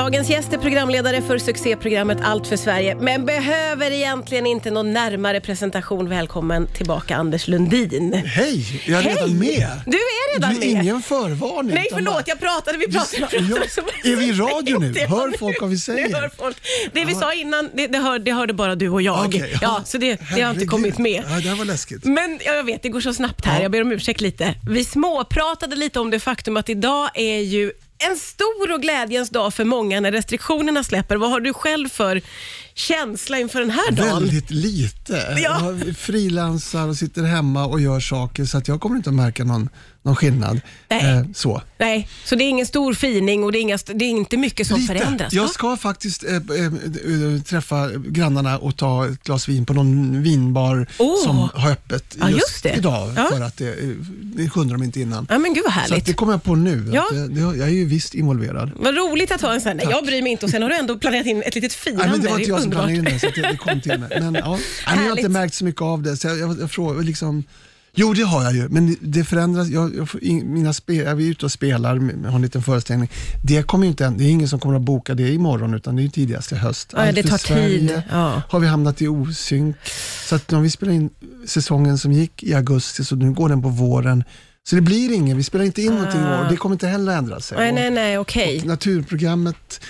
Dagens gäst är programledare för succéprogrammet Allt för Sverige, men behöver egentligen inte någon närmare presentation. Välkommen tillbaka Anders Lundin. Hej, jag är Hej! redan med. Du är redan det är med. ingen förvarning. Nej förlåt, jag pratade, vi pratade, vi Ja, pratade. ja. Är vi i radio nu? Hör folk vad vi säger? Nu hör folk. Det vi sa innan, det, det, hör, det hörde bara du och jag. Okej, ja, så det, det har inte kommit med. Ja, det här var läskigt. Men ja, jag vet, det går så snabbt här. Ja. Jag ber om ursäkt lite. Vi småpratade lite om det faktum att idag är ju en stor och glädjens dag för många när restriktionerna släpper. Vad har du själv för känsla inför den här dagen? Väldigt lite. Ja. Jag frilansar och sitter hemma och gör saker så att jag kommer inte att märka någon, någon skillnad. Nej. Eh, så. Nej, så det är ingen stor fining och det är, inga, det är inte mycket som förändras? Jag va? ska faktiskt eh, eh, eh, träffa grannarna och ta ett glas vin på någon vinbar Åh. som har öppet Ja, just det. idag. Ja. För att det, eh, det kunde de inte innan. Ja, men gud vad Så härligt. det kommer jag på nu. Ja. Det, det, jag är ju visst involverad. Vad roligt att ha en sån. Nej, jag bryr mig inte och sen har du ändå planerat in ett litet firande. Nej, men det var inte jag som planerade in det, så det, det kom till mig. Men, ja. Men jag har inte märkt så mycket av det. Så jag, jag, jag frågar liksom, jo, det har jag ju, men det förändras. Jag, jag, får mina spel, jag är ute och spelar, har en liten föreställning. Det, kommer inte, det är ingen som kommer att boka det imorgon, utan det är tidigast i höst. Ja, Allt det tar tid. Ja. har vi hamnat i osynk. Så att när vi spelar in säsongen som gick i augusti, så nu går den på våren. Så det blir ingen, vi spelar inte in någonting i år. Det kommer inte heller ändra sig. Nej, nej, nej, okej. Naturprogrammet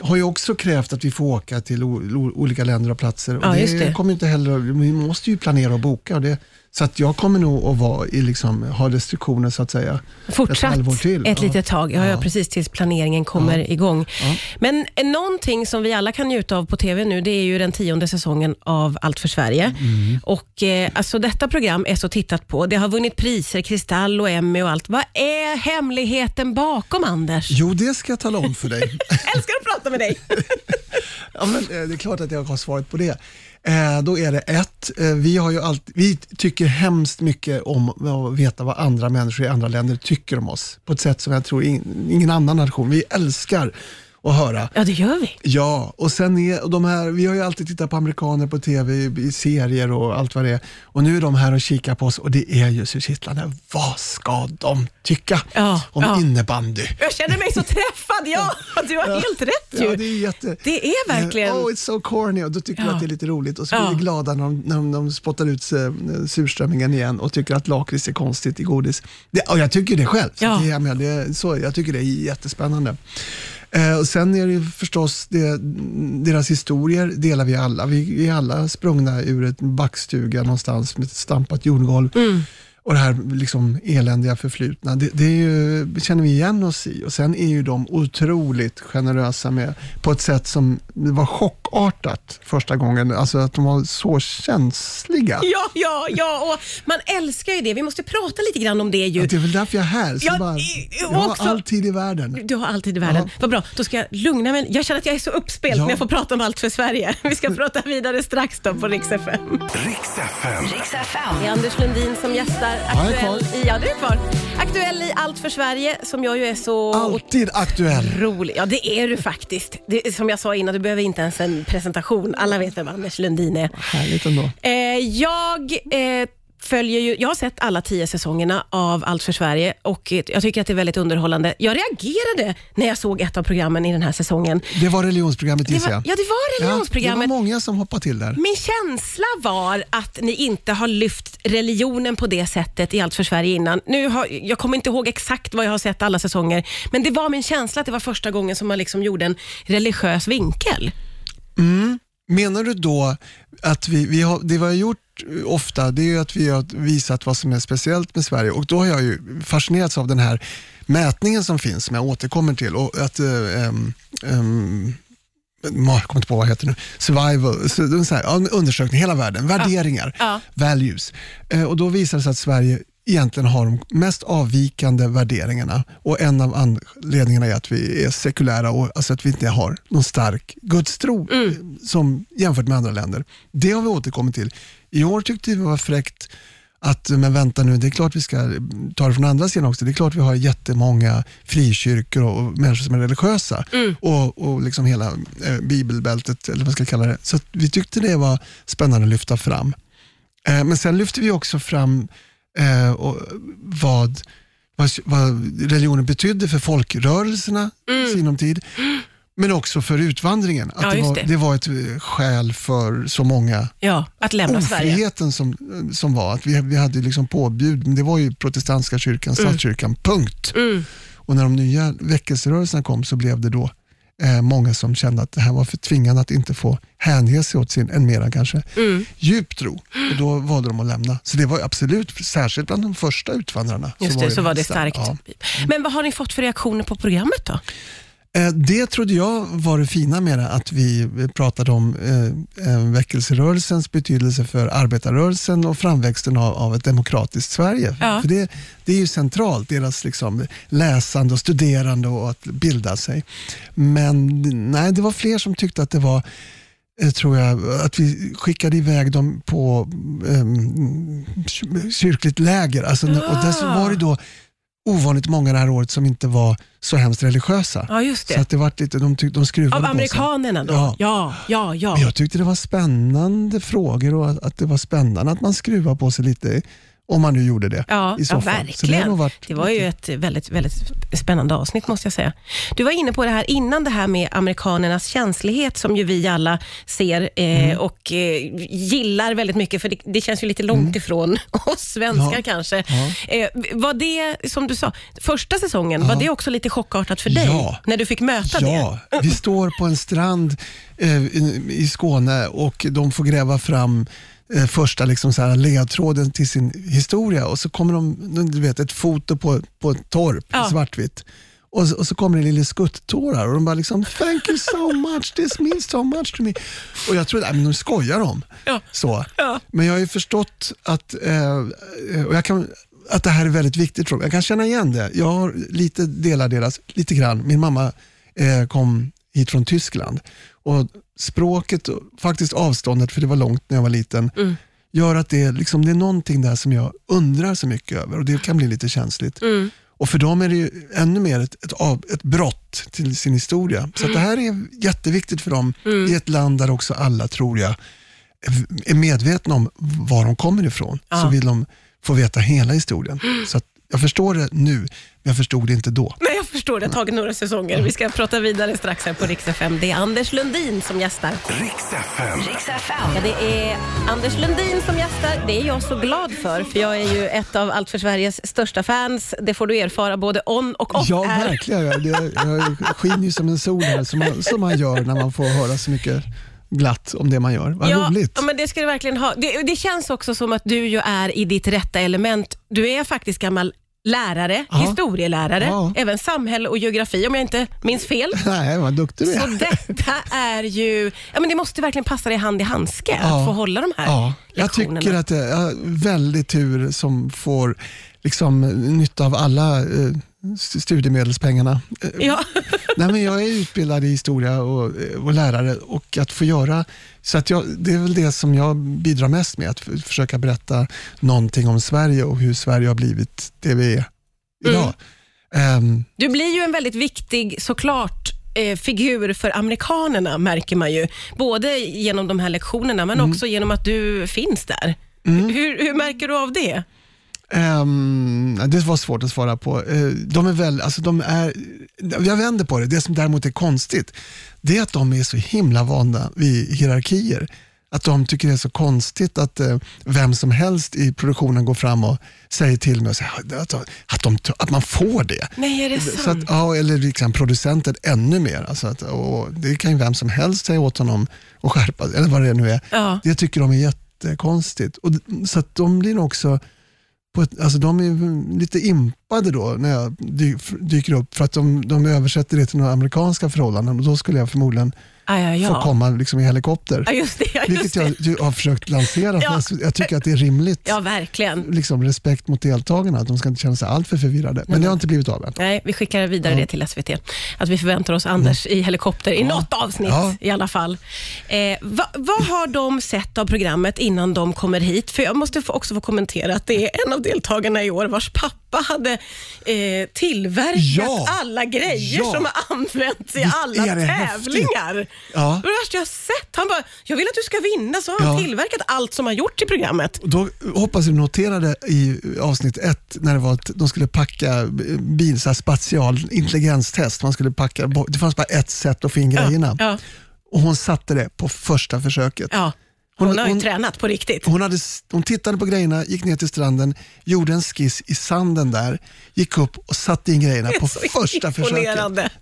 har ju också krävt att vi får åka till olika länder och platser. Och Ja, det, det. kommer inte heller, vi måste ju planera och boka. Och det, så att jag kommer nog att vara i liksom, ha restriktioner så att säga. ett Fortsatt halvår till. ett Ja. litet tag, ja, ja. Precis tills planeringen kommer Ja. igång. Ja. Men eh, någonting som vi alla kan njuta av på TV nu, det är ju den tionde säsongen av Allt för Sverige. Mm. Och eh, alltså Detta program är så tittat på. Det har vunnit priser, Kristall och Emmy och allt. Vad är hemligheten bakom, Anders? Jo, det ska jag tala om för dig. Älskar att prata med dig. ja, men, eh, det är klart att jag har svaret på det. Eh, då är det ett, eh, vi, har ju allt, vi tycker hemskt mycket om att veta vad andra människor i andra länder tycker om oss. På ett sätt som jag tror ingen annan nation, vi älskar att höra. Ja, det gör vi. Ja, och sen är och de här, vi har ju alltid tittat på amerikaner på tv, i, serier och allt vad det är. Och nu är de här och kikar på oss och det är ju så kittlande. Vad ska de tycka Ja, om ja. innebandy? Jag känner mig så träffad. Ja, du har helt rätt ju. Ja, det är jätte... Det är verkligen... Oh, it's so corny. Och då tycker Ja. vi att det är lite roligt. Och så Ja. blir vi glada när de, när de, spottar ut eh, surströmmingen igen och tycker att lakrits är konstigt i godis. Det, och jag tycker det själv. Så Ja. det, jag, menar, det, så, jag tycker det är jättespännande. Eh, och sen är det förstås, det, deras historier delar vi alla. Vi är alla sprungna ur ett backstuga någonstans med ett stampat jordgolv. Mm. Och det här liksom eländiga förflutna, det, det är ju, känner vi igen oss i. Och Sen är ju de otroligt generösa med, på ett sätt som var chockartat första gången. Alltså att de var så känsliga. Ja, ja, ja, och man älskar ju det. Vi måste prata lite grann om det ju. Att det är väl därför jag är här. Så Ja, bara, jag har också- all tid i världen. Du har alltid i världen. Ja. Vad bra, då ska jag lugna mig. Jag känner att jag är så uppspelt Ja. när jag får prata om allt för Sverige. Vi ska prata vidare strax då på Rix FM. Riks FM. Riks FM. Det är Anders Lundin som gästar. Jag är kvar. i, ja, du är kvar. Aktuell i Allt för Sverige, som jag ju är så Alltid aktuell. rolig. Ja, det är du faktiskt. Det, som jag sa innan, du behöver inte ens en presentation. Alla vet vem Anders Lundin är. Härligt ändå. Eh, jag eh, följer ju, jag har sett alla tio säsongerna av Allt för Sverige och eh, jag tycker att det är väldigt underhållande. Jag reagerade när jag såg ett av programmen i den här säsongen. Det var religionsprogrammet gissar jag. ja, det var Ja, det var religionsprogrammet. många som hoppade till där. Min känsla var att ni inte har lyft religionen på det sättet i Allt för Sverige innan. Nu har, jag kommer inte ihåg exakt vad jag har sett alla säsonger, men det var min känsla att det var första gången som man liksom gjorde en religiös vinkel. Menar du då att vi, vi har, det vi har gjort ofta, det är att vi har visat vad som är speciellt med Sverige och då har jag ju fascinerats av den här mätningen som finns, som jag återkommer till. Och att, eh, ehm, ehm, jag kommer inte på vad det heter nu, survival, så, här, undersökning, hela världen, värderingar, Ja. values. Eh, och då visar det sig att Sverige egentligen har de mest avvikande värderingarna och en av anledningarna är att vi är sekulära och alltså att vi inte har någon stark gudstro eh, som jämfört med andra länder. Det har vi återkommit till. I år tyckte vi var fräckt att, men vänta nu, det är klart vi ska ta det från andra sidan också. Det är klart vi har jättemånga frikyrkor och, och människor som är religiösa och, och liksom hela eh, bibelbältet, eller vad man ska kalla det. Så vi tyckte det var spännande att lyfta fram. Eh, men sen lyfte vi också fram eh, och vad, vad, vad religionen betydde för folkrörelserna i sinom tid. Men också för utvandringen. Att Ja, det, var, det. det. var ett eh, skäl för så många Ja, att lämna Sverige. ofriheten som, som var. Att vi, vi hade liksom påbud, men det var ju protestantiska kyrkan, statskyrkan, punkt. Mm. Och när de nya väckelserörelserna kom så blev det då eh, många som kände att det här var för tvingande att inte få hänge sig åt sin, än mera kanske, Mm. djup tro. Och då valde de att lämna. Så det var absolut, särskilt bland de första utvandrarna. Just det, så var det starkt. Ja. Men vad har ni fått för reaktioner på programmet då? Eh, Det trodde jag var det fina med det, att vi pratade om eh, eh, väckelserörelsens betydelse för arbetarrörelsen och framväxten av, ett demokratiskt Sverige. Ja. För det, det är ju centralt, deras liksom läsande och studerande och att bilda sig. Men nej, det var fler som tyckte att det var tror jag, att vi skickade iväg dem på um, kyrkligt läger. Alltså, Och där så var det då ovanligt många det här året som inte var så hemskt religiösa. Ja, just Så det. att det var lite, de, tyck, de skruvade Av på sig. amerikanerna då? Ja. Ja, ja, ja. Men jag tyckte det var spännande frågor och att, att det var spännande att man skruvar på sig lite, om man nu gjorde det. Ja, i så ja fall. Så det, verkligen. nog Det, varit var ju ett väldigt, väldigt spännande avsnitt måste jag säga. Du var inne på det här innan, det här med amerikanernas känslighet som ju vi alla ser eh, Mm. och eh, gillar väldigt mycket, för det, det känns ju lite långt ifrån oss svenskar Ja. kanske. Ja. Eh, var det, som du sa, första säsongen, var det också lite chockartat för dig? Ja. När du fick möta det? Ja, vi står på en strand eh, i, Skåne och de får gräva fram första liksom så här ledtråden till sin historia och så kommer de, du vet, ett foto på, på ett torp, Ja. svartvitt. Och, så- och så kommer det lille skutt-tårar och de bara liksom, thank you so much, this means so much to me. Och jag trodde, nej men de skojar om. Ja. Så. Ja. Men jag har ju förstått att, eh, och jag kan, att det här är väldigt viktigt. för mig. Jag kan känna igen det. Jag har lite delar deras, lite grann. Min mamma eh, kom hit från Tyskland och språket och faktiskt avståndet, för det var långt när jag var liten, Mm. gör att det, liksom, det är någonting där som jag undrar så mycket över och det kan bli lite känsligt. Mm. Och för dem är det ju ännu mer ett, ett, av, ett brott till sin historia. Så att det här är jätteviktigt för dem Mm. i ett land där också alla, tror jag, är medvetna om var de kommer ifrån. Ja. Så vill de få veta hela historien. Så att jag förstår det nu, men jag förstod det inte då. Nej, jag förstår. Det har tagit några säsonger. Vi ska prata vidare strax här på Rix FM. Det är Anders Lundin som gästar. Riks FM. Ja, det är Anders Lundin som gästar. Det är jag så glad för, för jag är ju ett av Allt för Sveriges största fans. Det får du erfara både on och off Ja, verkligen. Jag, jag skiner ju som en sol här, som man, som man gör när man får höra så mycket glatt om det man gör. Vad Ja, roligt. ja, men det ska du verkligen ha. Det, det känns också som att du ju är i ditt rätta element. Du är faktiskt gammal lärare, Ja. historielärare, Ja. även samhälle och geografi om jag inte minns fel. Nej, vad duktig du Så är. detta är ju, ja men det måste verkligen passa dig hand i handske Ja. att få hålla de här Ja, jag lektionerna. tycker att det är väldigt tur som får liksom, nytta av alla eh, studiemedelspengarna. Eh, Ja. Nej, men jag är utbildad i historia och, och lärare och att få göra, så att jag, det är väl det som jag bidrar mest med, att försöka berätta någonting om Sverige och hur Sverige har blivit det vi är idag. Ehm, Du blir ju en väldigt viktig, såklart, eh, figur för amerikanerna märker man ju. Både genom de här lektionerna men Mm. också genom att du finns där. Hur, hur märker du av det? Ehm, det var svårt att svara på. Eh, de är väl, alltså de är, jag vänder på det. Det som däremot är konstigt, det är att de är så himla vana vid hierarkier. Att de tycker det är så konstigt att eh, vem som helst i produktionen går fram och säger till mig och att, att, de, att man får det. Nej, är det sant? Så att, ja, eller liksom producenten ännu mer. Alltså att, och det kan ju vem som helst säga åt honom att skärpa eller vad det nu är. Ja. Det tycker de är jättekonstigt. Och, så att de blir också på ett, alltså de är lite imp impade då när jag dy, dyker upp för att de, de översätter det till några amerikanska förhållanden och då skulle jag förmodligen Ah, ja, ja. få komma liksom i helikopter. Ja, just det. Ja, just Vilket jag ju har försökt lansera. För jag tycker att det är rimligt. Ja, verkligen. Liksom respekt mot deltagarna, att de ska inte känna sig alltör förvirrade. Men det har inte blivit av än. Nej, vi skickar vidare det till SVT. Att vi förväntar oss Anders i helikopter i något avsnitt i alla fall. Eh, va, vad har de sett av programmet innan de kommer hit? För Jag måste också få kommentera att det är en av deltagarna i år vars pappa pappa hade eh, tillverkat Ja. alla grejer Ja. som har använts i Visst alla häftigt? tävlingar. Ja. Det var det värsta jag har sett. Han bara, jag vill att du ska vinna, så har han Ja. tillverkat allt som har gjorts i programmet. Då hoppas du noterade i avsnitt ett när det var att de skulle packa bil, så här spatial intelligenstest. Man skulle packa, det fanns bara ett sätt att få in grejerna. Och hon satte det på första försöket. Hon, Hon- har ju hon- tränat på riktigt. Hon, hade, hon tittade på grejerna, gick ner till stranden, gjorde en skiss i sanden där, gick upp och satte in grejerna på första försöket.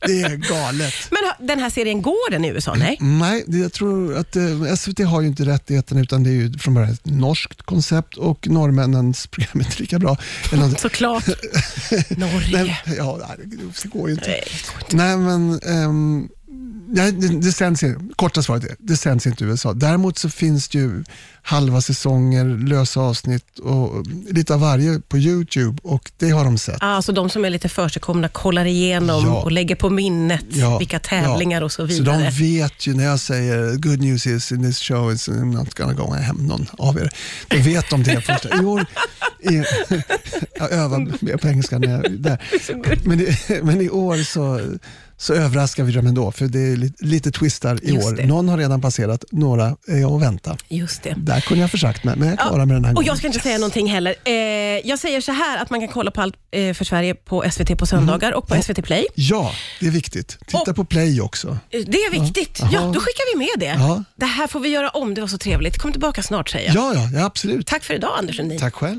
Det är galet. Men den här serien, går den i USA? Nej? Nej, jag tror att eh, SVT har ju inte rättigheten utan det är ju från början ett norskt koncept och norrmännens program är inte lika bra. Såklart. Norge. Nej, ja, det går ju inte. Nej, går inte. Nej, men ehm, nej, det, det sänds, korta svaret är, det sänds inte i USA. Däremot så finns det ju halva säsonger, lösa avsnitt och lite av varje på YouTube och det har de sett. Alltså de som är lite försigkomna kollar igenom Ja. och lägger på minnet Ja, vilka tävlingar ja. och så Så vidare. de vet ju när jag säger good news is in this show is I'm not gonna go hem någon av er. Då vet de det först. I år, i, jag övar mer på engelska när jag, där. Men, i, men i år så, så överraskar vi dem ändå för det är lite, lite twistar i Just år. det. Någon har redan passerat, några är att vänta. Just det. Där kunde jag försagt mig, men jag Ja, klarar mig den här och gången. jag ska inte säga någonting heller. Eh, jag säger så här att man kan kolla på allt eh, för Sverige på SVT på söndagar och på SVT Play. Ja, det är viktigt. Titta Och- på play också. Eh, Det är viktigt. Jaha. Ja, då skickar vi med det. Ja. Det här får vi göra om. Det var så trevligt. Kom tillbaka snart säger jag. Ja, ja, ja absolut. Tack för idag Anders Sundin. Tack själv.